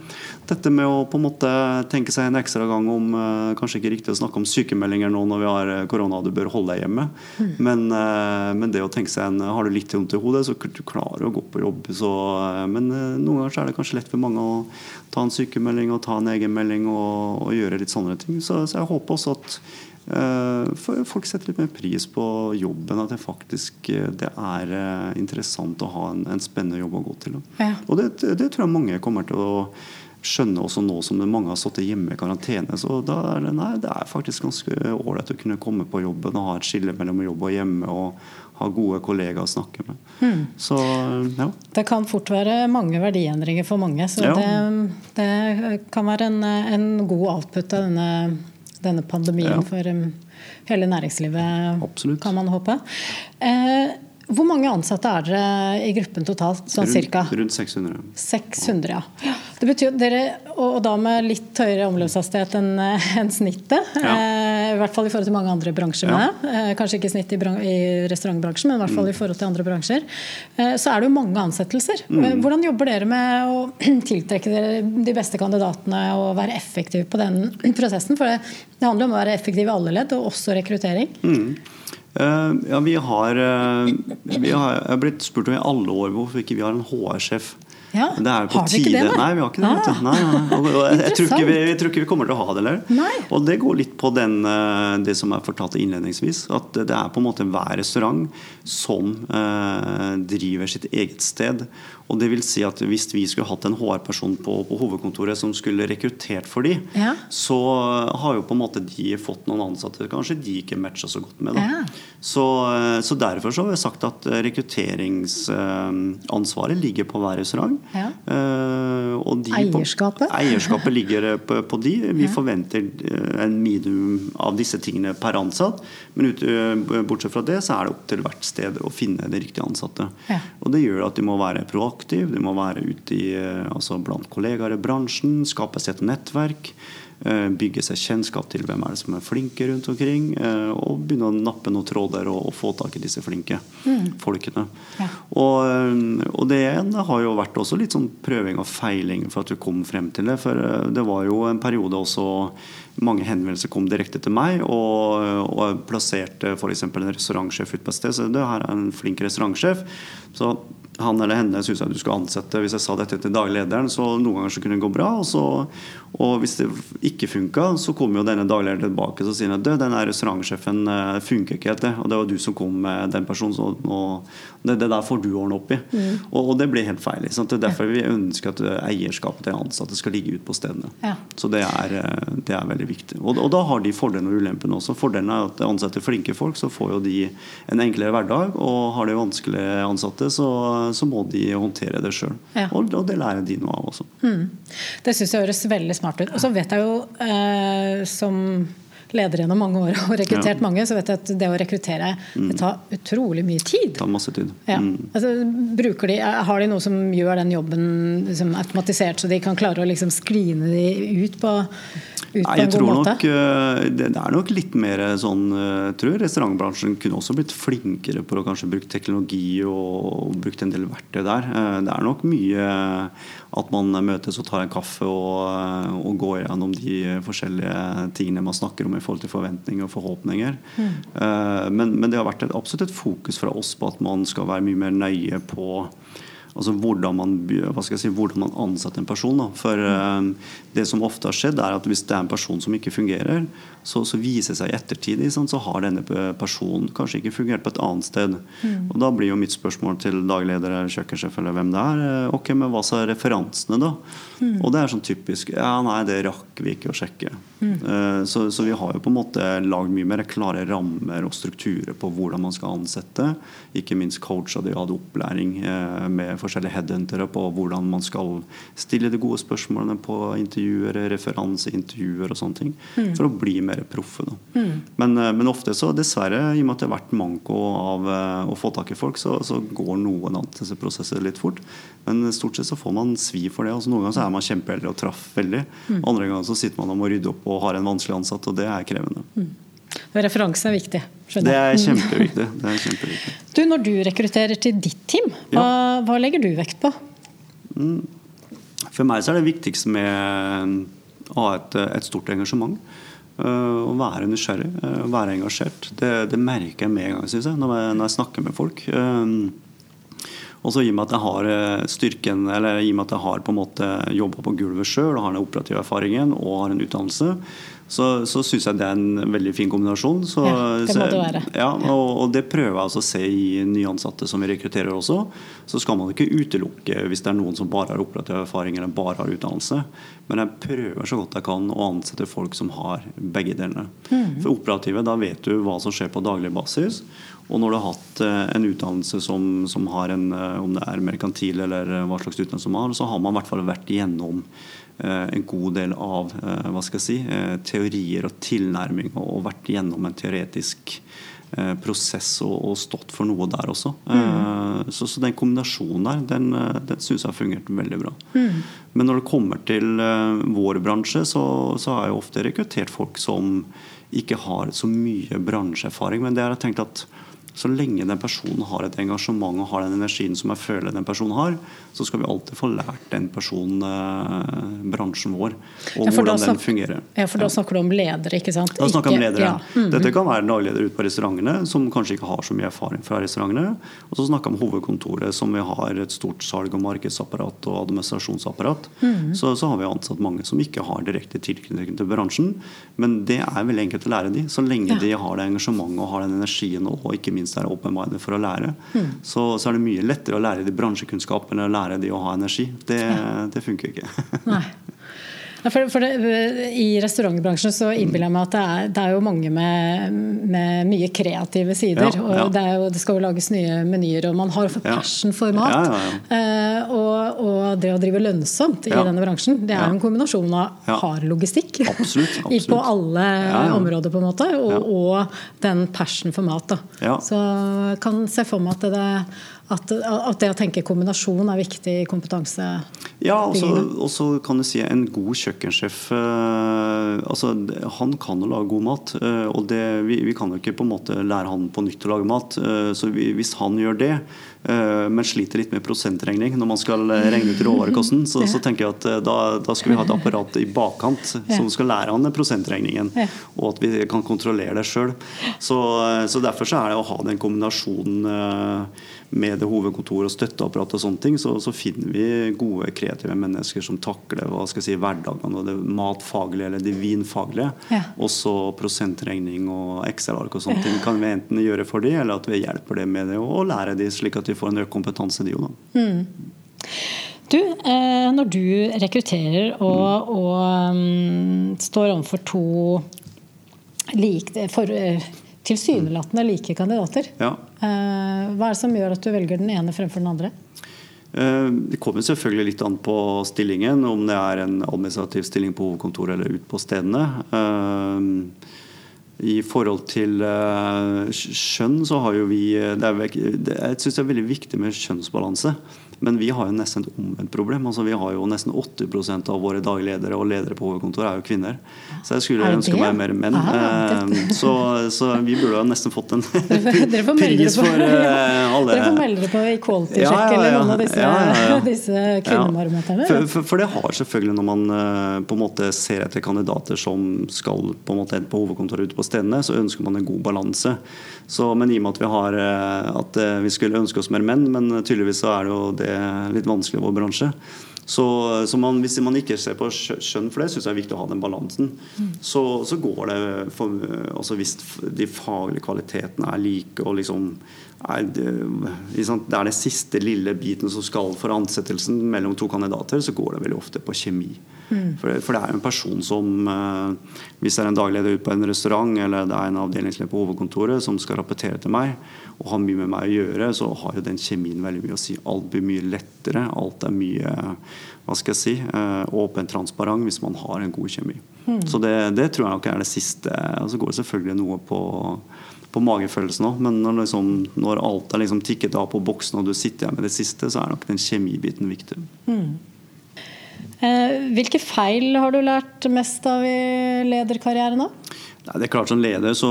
dette med å på en måte tenke seg en ekstra gang om Eh, kanskje ikke riktig å snakke om sykemeldinger nå når vi har eh, korona du bør holde deg hjemme. Mm. Men, eh, men, det å tenke seg en Har du litt vondt i hodet, så du klarer å gå på jobb. Så, men noen ganger så er det kanskje lett for mange å ta en sykemelding og ta en egenmelding og, og gjøre litt sånne ting. Så, så jeg håper også at folk setter litt mer pris på jobben. At det faktisk det er interessant å ha en, en spennende jobb å gå til. Ja. Og det, det, tror jeg mange kommer til å skjønne også nå som mange har sittet hjemme i karantene. Så da er det, nei, det er faktisk ganske ålreit å kunne komme på jobben og ha et skille mellom jobb og hjemme. og ha gode kollegaer å snakke med. Mm. Så, ja. Det kan fort være mange verdiendringer for mange. Så ja. det, det, kan være en, en god output av denne, denne pandemien ja. for um, hele næringslivet, Absolutt. kan man håpe. Eh, hvor mange ansatte er dere i gruppen totalt? Sånn rundt, cirka? Rundt 600. 600, ja. Det betyr at dere, og da med litt høyere omløpshastighet enn en snittet. Ja. Eh, I hvert fall i forhold til mange andre bransjer. Ja. Eh, kanskje ikke snitt i, i, restaurantbransjen, men i hvert fall mm. i forhold til andre bransjer. Eh, så er det jo mange ansettelser. Mm. Eh, hvordan jobber dere med å tiltrekke dere de beste kandidatene og være effektive på den prosessen? For det, det handler om å være effektiv i alle ledd, og også rekruttering. Mm. Uh, ja, vi har, uh, vi har blitt spurt om i alle år hvorfor ikke vi har en HR-sjef. Ja. Det på har vi ikke det? Nei, vi har ikke det. Ah. Nei, nei. Jeg, tror tror vi, jeg, tror ikke vi, kommer til å ha det heller. Og det går litt på den, uh, det som er fortalt innledningsvis. At det er på en måte hver restaurant som driver sitt eget sted. Og det vil si at Hvis vi skulle hatt en HR-person på, på, hovedkontoret som skulle rekruttert for de, ja. så har jo på en måte de fått noen ansatte kanskje de ikke matcha så godt med. Ja. Så, så, Derfor så har vi sagt at rekrutteringsansvaret ligger på hver restaurant. Ja. Eierskapet? På, eierskapet ligger på, på de. Vi forventer eh, en minimum av disse tingene per ansatt. Men ut, eh, bortsett fra det så er det opp til hvert sted å finne det riktige ansatte. Og Det gjør at de må være proaktive. De må være ute i, eh, altså blant kollegaer i bransjen, skape seg et nettverk. Eh, bygge seg kjennskap til hvem er det som er flinke rundt omkring. Og begynne å nappe noen tråder og, og få tak i disse flinke mm. folkene. Ja. Og, og, det har jo vært også litt sånn prøving og feiling for at du kom frem til det. For det var jo en periode også mange henvendelser kom direkte til meg, og, og jeg plasserte f.eks. en restaurantsjef ut på et sted. Så det her er en flink restaurantsjef. Så han eller henne syntes jeg du skal ansette. Hvis jeg sa dette til daglig lederen, så noen ganger så kunne det gå bra. Og, så, og hvis det ikke funka, så kommer jo denne daglig lederen tilbake og sier at denne restaurantsjefen eh, funker ikke helt. det, Og det var du som kom med den personen, så det, det, der får du ordne opp i. Mm. Og, og, det blir helt feil. Liksom. Det er derfor vi ønsker at eierskapet til ansatte skal ligge ute på stedene. Ja. Så det er, eh, det er, veldig viktig. Og, og da har de fordelene og ulempene også. Fordelen er at de ansetter flinke folk, så får jo de en enklere hverdag. Og har de vanskelige ansatte, så så må de håndtere det sjøl. Ja. Og, og, det lærer de noe av også. Mm. Det syns jeg høres veldig smart ut. Og så vet jeg jo, eh, som leder gjennom mange år og rekruttert ja. mange, så vet jeg at det å rekruttere mm. det tar utrolig mye tid. Det tar masse tid. Ja. Mm. Altså, de, har de noe som gjør den jobben liksom, automatisert, så de kan klare å liksom, skline de ut på ut på en god måte? Nok, det, det er nok litt mer sånn eh, Jeg tror restaurantbransjen kunne også blitt flinkere på å kanskje bruke teknologi og, og brukt en del verktøy der. Eh, det er nok mye at man møtes og tar en kaffe og, og går gjennom de forskjellige tingene man snakker om i forhold til forventninger og forhåpninger. Mm. Men, men, det har vært et, absolutt et fokus fra oss på at man skal være mye mer nøye på altså hvordan man, si, hvordan man ansetter en person. Da. For mm. det som ofte har skjedd, er at hvis det er en person som ikke fungerer, så, så viser det seg i ettertid sånn, så har denne personen kanskje ikke fungert på et annet sted. Mm. Og Da blir jo mitt spørsmål til dagleder eller kjøkkensjef eller hvem det er, eh, ok, men hva sa referansene, da? Mm. Og det er sånn typisk ja, nei, det rakk vi ikke å sjekke. Mm. Så, så vi har jo på en måte lagd mye mer klare rammer og strukturer på hvordan man skal ansette. Ikke minst coacha de hadde opplæring eh, med forskjellige headhuntere på hvordan man skal stille de gode spørsmålene på intervjuer, referanseintervjuer og sånne ting. For å bli mer proffe. Da. Men, eh, men ofte så dessverre, i og med at det har vært manko av eh, å få tak i folk, så, så går noen ansettelsesprosesser litt fort. Men stort sett så får man svi for det. Altså, noen ganger så er man kjempeheldig og traff veldig. Andre ganger så sitter man og må rydde opp og har en vanskelig ansatt, og det er krevende. Referanse er viktig. Skjønner Det er kjempeviktig. Det er kjempeviktig. Du, når du rekrutterer til ditt team, hva, hva legger du vekt på? For meg så er det viktigste med å ha et, et stort engasjement. Øh, Å være nysgjerrig, øh, å være engasjert. Det, det merker jeg med en gang synes jeg, når, jeg, når jeg snakker med folk. Um, Og så i og med at jeg har styrken, eller i og med at jeg har på en måte jobba på gulvet sjøl og har den operative erfaringen og har en utdannelse, så, så syns jeg det er en veldig fin kombinasjon. Så, Ja, det må det være. Ja, og, og det prøver jeg altså å se i nyansatte som vi rekrutterer også. Så skal man ikke utelukke hvis det er noen som bare har operativ erfaring eller bare har utdannelse. Men jeg prøver så godt jeg kan å ansette folk som har begge delene. For operative, da vet du hva som skjer på daglig basis. Og når du har hatt eh, en utdannelse som, som har en, eh, om det er merkantil eller eh, hva slags utdannelse man har, så har man i hvert fall vært igjennom en god del av eh, hva skal jeg si, eh, teorier og tilnærming og, vært gjennom en teoretisk eh, prosess og, stått for noe der også. Mm. så, så den kombinasjonen der, den, eh, den syns jeg har fungert veldig bra. Men når det kommer til eh, vår bransje, så, så har jeg ofte rekruttert folk som ikke har så mye bransjeerfaring. Men det har jeg tenkt at så lenge den personen har et engasjement og har den energien som jeg føler den personen har, så skal vi alltid få lært den personen eh, bransjen vår, og Ja, hvordan snakker, den fungerer. Ja, for da snakker du om ledere, ikke sant? Da snakker vi om ledere. Ja. Mm. Dette kan være en dagleder ute på restaurantene som kanskje ikke har så mye erfaring fra restaurantene. Og så snakker vi om hovedkontoret, som vi har et stort salg- og markedsapparat og administrasjonsapparat. Mm. Så, så har vi ansatt mange som ikke har direkte tilknytning til bransjen. Men det er veldig enkelt å lære de, så lenge Ja. de har det engasjementet og har den energien og ikke minst er open-minded for å lære. Mm. Så, så er det mye lettere å lære de bransjekunnskapene og lære de å ha energi. Det, det funker ikke. Nei. Ja, for, for det, I restaurantbransjen så innbiller jeg meg at det er, det er jo mange med, med mye kreative sider. Ja, og det, jo, det skal jo lages nye menyer, og man har passion for mat. Ja, ja, ja. Eh, og, og det å drive lønnsomt i Ja. denne bransjen, det er Ja. jo en kombinasjon av hard logistikk Absolutt, absolutt. på alle Ja, ja. områder, på en måte, og, Ja. og den passion for mat. Da. Ja. Så jeg kan se for meg at det, at, at det å tenke kombinasjon er viktig i kompetanse. Ja, og så- kan du si en god kjøkkensjef eh, altså, Han kan jo lage god mat. eh, og det, vi, vi kan jo ikke på en måte lære han på nytt å lage mat. eh, så vi, hvis han gjør det, men sliter litt med prosentregning når man skal eh, regne ut råvarekosten, så, så tenker jeg at eh, da, da skal vi ha et apparat i bakkant som skal lære han prosentregningen. Og at vi kan kontrollere det sjøl. Så, eh, så derfor så er det å ha den kombinasjonen eh, med det hovedkontoret og støtteapparat og sånne ting, så, så finner vi gode, kreative mennesker som takler hva skal jeg si, hverdagen og det matfaglige eller det vinfaglige. Ja. Også prosentregning og Excel-ark og sånne ting kan vi enten gjøre for dem, eller at vi hjelper dem med det og lære dem slik at de får en økt kompetanse, de òg. Du, eh, når du rekrutterer og, og um, står overfor to like, for, eh, tilsynelatende like kandidater, Ja. eh, hva er det som gjør at du velger den ene fremfor den andre? Det kommer selvfølgelig litt an på stillingen, om det er en administrativ stilling på hovedkontoret eller ute på stedene. Eh, I forhold til eh, skjønn så har jo vi det er, Jeg syns det er veldig viktig med kjønnsbalanse. Men vi har jo nesten et omvendt problem. altså Vi har jo nesten 80% av våre dagledere og ledere på hovedkontoret er jo kvinner. Så jeg skulle ønske meg mer menn. Ah, Eh, så, så vi burde jo nesten fått en pris for uh, alle dere får melde dere på Equality Ja, Check ja, eller noen av disse, Ja, ja, ja. disse kvinnebarometerne. For, for, for det har selvfølgelig når man uh, på en måte ser etter kandidater som skal på en måte ende på hovedkontoret ute på stedene, så ønsker man en god balanse. Så, men i og med at vi har uh, at vi skulle ønske oss mer menn, men tydeligvis så er det jo det litt vanskelig i vår bransje. Så, så man, hvis man ikke ser på skjø- skjønn for det, syns jeg er viktig å ha den balansen. Så, så går det for, altså Hvis de faglige kvalitetene er like, og liksom er det, det, er den siste lille biten som skal for ansettelsen mellom to kandidater, så går det veldig ofte på kjemi. Mm. For, for, det er en person som eh, Hvis det er en dagleder ute på en restaurant eller det er en avdelingsleder på hovedkontoret som skal rapportere til meg og har mye med meg å gjøre, så har jo den kjemien veldig mye å si. Alt blir mye lettere. Alt er mye hva skal jeg si, åpent, åpen, transparent hvis man har en god kjemi. Mm. Så det, det, tror jeg nok er det siste. Og så går det selvfølgelig noe på på magefølelsen òg. Men når, liksom, når, alt er liksom tikket av på boksen og du sitter igjen med det siste, så er nok den kjemibiten viktig. Mm. Eh, hvilke feil har du lært mest av i lederkarrieren? da? Det er klart Som leder så,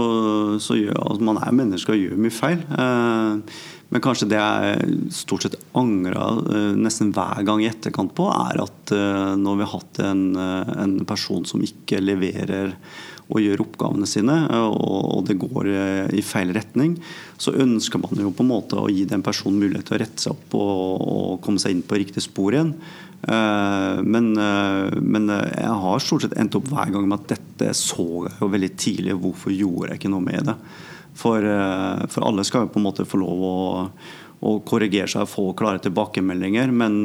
så gjør altså, man er menneske og gjør mye feil. Eh, men kanskje det jeg stort sett angra eh, nesten hver gang i etterkant på, er at eh, når vi har hatt en, eh, en person som ikke leverer og gjør oppgavene sine, og det går i feil retning, så ønsker man jo på en måte å gi den personen mulighet til å rette seg opp og, og komme seg inn på riktig spor igjen. Men, men, jeg har stort sett endt opp hver gang med at dette så jeg jo veldig tidlig. Hvorfor gjorde jeg ikke noe med det? For, eh, for alle skal jo på en måte få lov å, å korrigere seg og få klare tilbakemeldinger. Men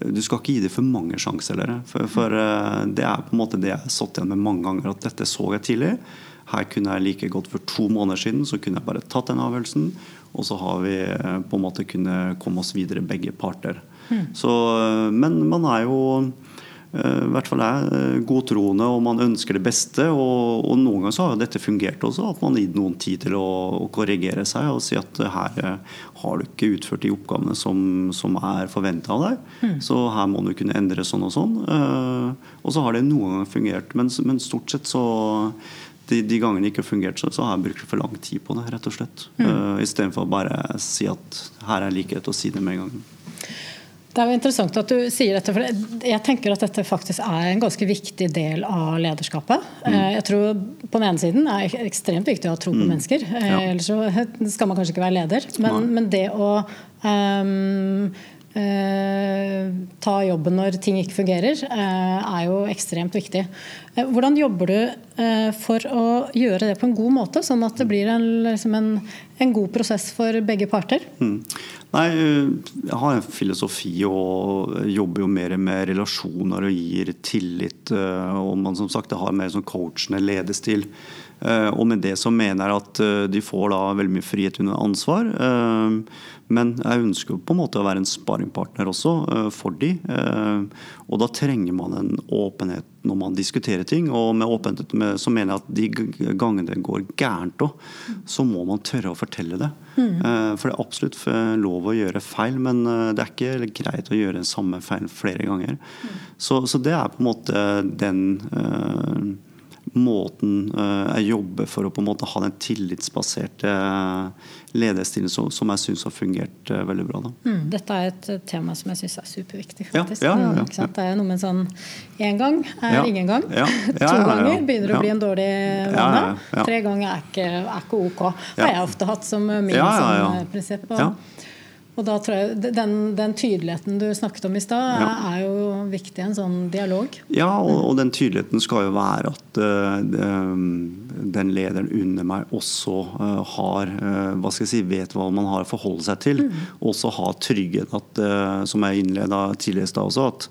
du skal ikke gi dem for mange sjanser. For, for, uh, det er på en måte det jeg har satt igjen med mange ganger. At dette så jeg tidlig. Her kunne jeg like godt for to måneder siden så kunne jeg bare tatt den avgjørelsen. Og så har vi på en måte kunnet komme oss videre, begge parter. Mm. Så, men man er jo i hvert fall er eh, godtroende og man ønsker det beste. Og, og noen ganger så har dette fungert også, at man har gitt noen tid til å, å, korrigere seg og si at her eh, har du ikke utført de oppgavene som, som er forventa av deg. Mm. Så her må du kunne endre sånn og sånn. Og så har det noen ganger fungert, men, men stort sett så de, de, gangene det ikke har fungert, så, så, har jeg brukt for lang tid på det, rett og slett. Mm. Uh, Istedenfor bare si at her er likhet, og si det med en gang. Det er jo interessant at du sier dette, for jeg tenker at dette faktisk er en ganske viktig del av lederskapet. Mm. Eh, jeg tror På den ene siden er det ekstremt viktig å ha tro på mm. mennesker. Eh, ja. Ellers så skal man kanskje ikke være leder. Men, men det å um, ta jobben når ting ikke fungerer, eh, er jo ekstremt viktig. Eh, hvordan jobber du for å gjøre det på en god måte, sånn at det blir en, liksom en, en god prosess for begge parter? Mm. Nei, Jeg har en filosofi og jobber jo mer med relasjoner og gir tillit. og man som sagt har mer sånn coachende ledestil. Og med det så mener jeg at de får da veldig mye frihet under ansvar. Men jeg ønsker på en måte å være en sparringpartner også for de. Og da trenger man en åpenhet når man diskuterer ting. Og med åpenhet så mener jeg at de gangene det går gærent òg, så må man tørre å fortelle det. Mm. For det er absolutt lov å gjøre feil, men det er ikke greit å gjøre den samme feilen flere ganger. Mm. Så, så, det er på en måte den måten eh, jeg jobber for å på en måte ha den tillitsbaserte eh, lederstilen som jeg syns har fungert eh, veldig bra. Mm, dette er et tema som jeg syns er superviktig. faktisk. Ja, ja, ja, det er noe med sånn én gang er ingen gang. to ganger begynner å bli en dårlig vane. Tre ganger er ikke, er ikke ok. har jeg ofte hatt som min sånn, prinsipp. Og, og da tror jeg Den, den tydeligheten du snakket om i stad, ja. er jo viktig i en sånn dialog. Ja, og, og, den tydeligheten skal jo være at uh, den lederen under meg også uh, har uh, hva skal jeg si, vet hva man har å forholde seg til. Mm. Også ha trygghet, at, som jeg innleda tidligere i stad også, at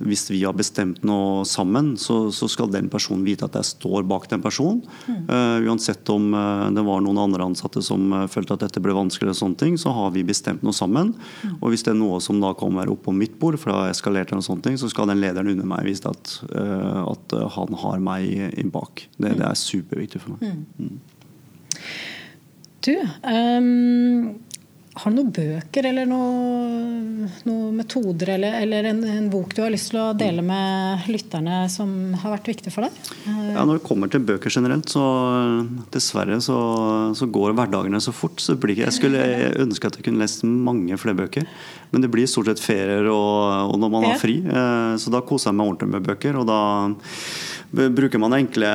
hvis vi har bestemt noe sammen, så, så, skal den personen vite at jeg står bak den personen. Mm. Uansett om det var noen andre ansatte som følte at dette ble vanskelig, eller sånne ting, så har vi bestemt noe sammen. Mm. Og hvis det er noe som da kommer opp på mitt bord, for har eskalert, eller sånne ting, så skal den lederen under meg vise at, at han har meg bak. Det, det, er superviktig for meg. Mm. mm. Du, um har du noen bøker eller noen noe metoder eller, eller en, en, bok du har lyst til å dele med lytterne som har vært viktig for deg? Ja, Når det kommer til bøker generelt, så dessverre så, så går hverdagene så fort. Så blir, jeg skulle ønske at jeg kunne lest mange flere bøker. Men det blir stort sett ferier og, og når man har fri. Eh, så da koser jeg meg ordentlig med bøker. Og da bruker man enkle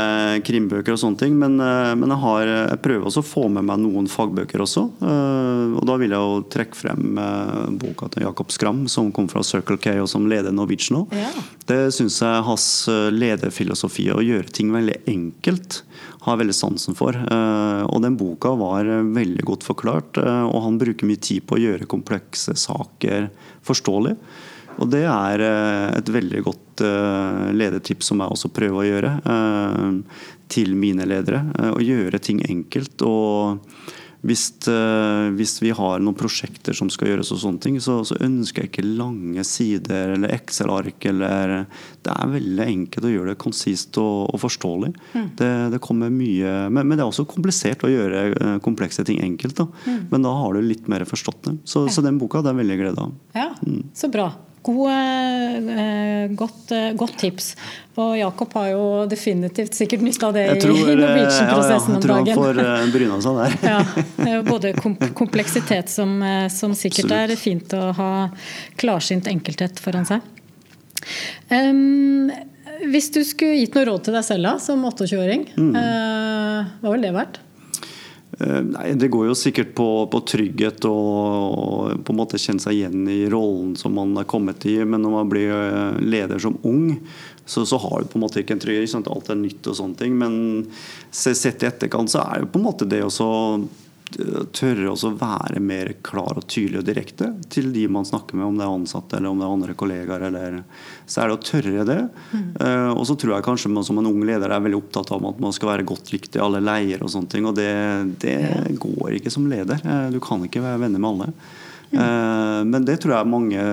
krimbøker og sånne ting. Men, eh, men jeg, har, jeg, prøver også å få med meg noen fagbøker også. Eh, og da vil jeg jo trekke frem eh, boka til Jakob Skram, som kom fra Circle K og som leder Norwegian nå. Ja. Det syns jeg hans lederfilosofi å gjøre ting veldig enkelt har veldig sansen for. Og den boka var veldig godt forklart, og han bruker mye tid på å gjøre komplekse saker forståelig. Og det er et veldig godt uh, ledertips som jeg også prøver å gjøre uh, til mine ledere. Å gjøre ting enkelt. og hvis, hvis, vi har noen prosjekter som skal gjøres, og sånne ting, så, så ønsker jeg ikke lange sider eller Excel-ark. Det er veldig enkelt å gjøre det konsist og, og forståelig. Mm. Det, det, kommer mye, men, men, det er også komplisert å gjøre komplekse ting enkelt. Da. Mm. Men da har du litt mer forstått det. Så, ja. så den boka det er veldig glede av. Ja, mm. Så bra. God, eh, godt, eh, godt, tips. Og Jakob har jo definitivt sikkert nytte av det i Norwegian-prosessen ja, ja, om dagen. Jeg tror han får eh, bryna seg der. ja, både kompleksitet, som, som sikkert Absolutt. er fint å ha klarsynt enkelthet foran seg. Um, hvis du skulle gitt noe råd til deg selv da, som 28-åring, mm. uh, hva ville det vært? Eh, nei, Det går jo sikkert på, på trygghet og, og, på en måte kjenne seg igjen i rollen som man er kommet i. Men når man blir eh, leder som ung, så, så har du på en måte ikke en trygghet. Alt er nytt og sånne ting. Men sett i etterkant så er jo på en måte det også tørre å være mer klar og tydelig og direkte til de man snakker med, om det er ansatte eller om det er andre kollegaer. Eller, så er det å tørre det. Mm. Uh, og så tror jeg kanskje man som en ung leder er veldig opptatt av at man skal være godt likt i alle leirer og sånne ting. Og det, det går ikke som leder. Uh, du kan ikke være venner med alle. Mm. Men det tror jeg mange,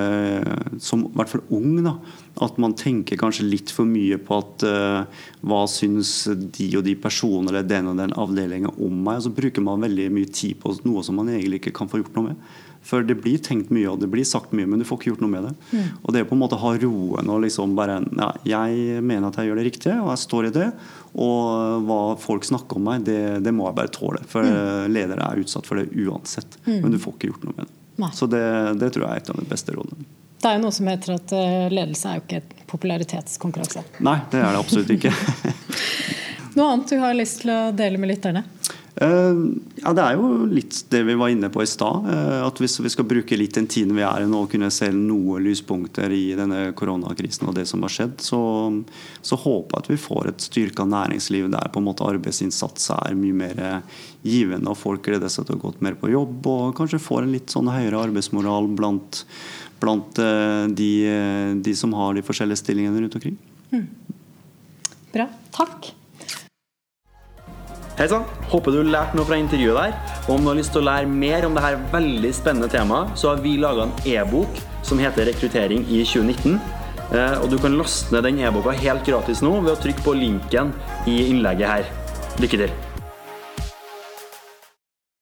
som i hvert fall ung, da, at man tenker kanskje litt for mye på at uh, hva syns de og de personene eller den og den avdelingen om meg? Og så bruker man veldig mye tid på noe som man egentlig ikke kan få gjort noe med. For det blir tenkt mye og det blir sagt mye, men du får ikke gjort noe med det. Mm. Og det er på en måte å ha roen og liksom bare ja, Jeg mener at jeg gjør det riktige, og jeg står i det. Og hva folk snakker om meg, det, det må jeg bare tåle. For mm. ledere er utsatt for det uansett. Mm. Men du får ikke gjort noe med det. Så det, det, tror jeg er et av de beste rådene. Det er jo noe som heter at eh, ledelse er jo ikke et popularitetskonkurranse. Nei, det er det absolutt ikke. noe annet du har lyst til å dele med lytterne? Uh, ja, Det er jo litt det vi var inne på i stad. Uh, at Hvis vi skal bruke litt den tiden vi er i nå og kunne se noen lyspunkter i denne koronakrisen og det som har skjedd, så, så håper jeg at vi får et styrka næringsliv der på en måte arbeidsinnsats er mye mer givende og folk gleder seg til å gå mer på jobb og kanskje får en litt sånn høyere arbeidsmoral blant, blant uh, de, de, som har de forskjellige stillingene rundt omkring. Mm. Bra. Takk. Hei sann, håper du lærte noe fra intervjuet der. Og om du har lyst til å lære mer om dette veldig spennende temaet, så har vi laga en e-bok som heter 'Rekruttering i 2019'. Eh, og du kan laste ned den e-boka helt gratis nå ved å trykke på linken i innlegget her. Lykke til.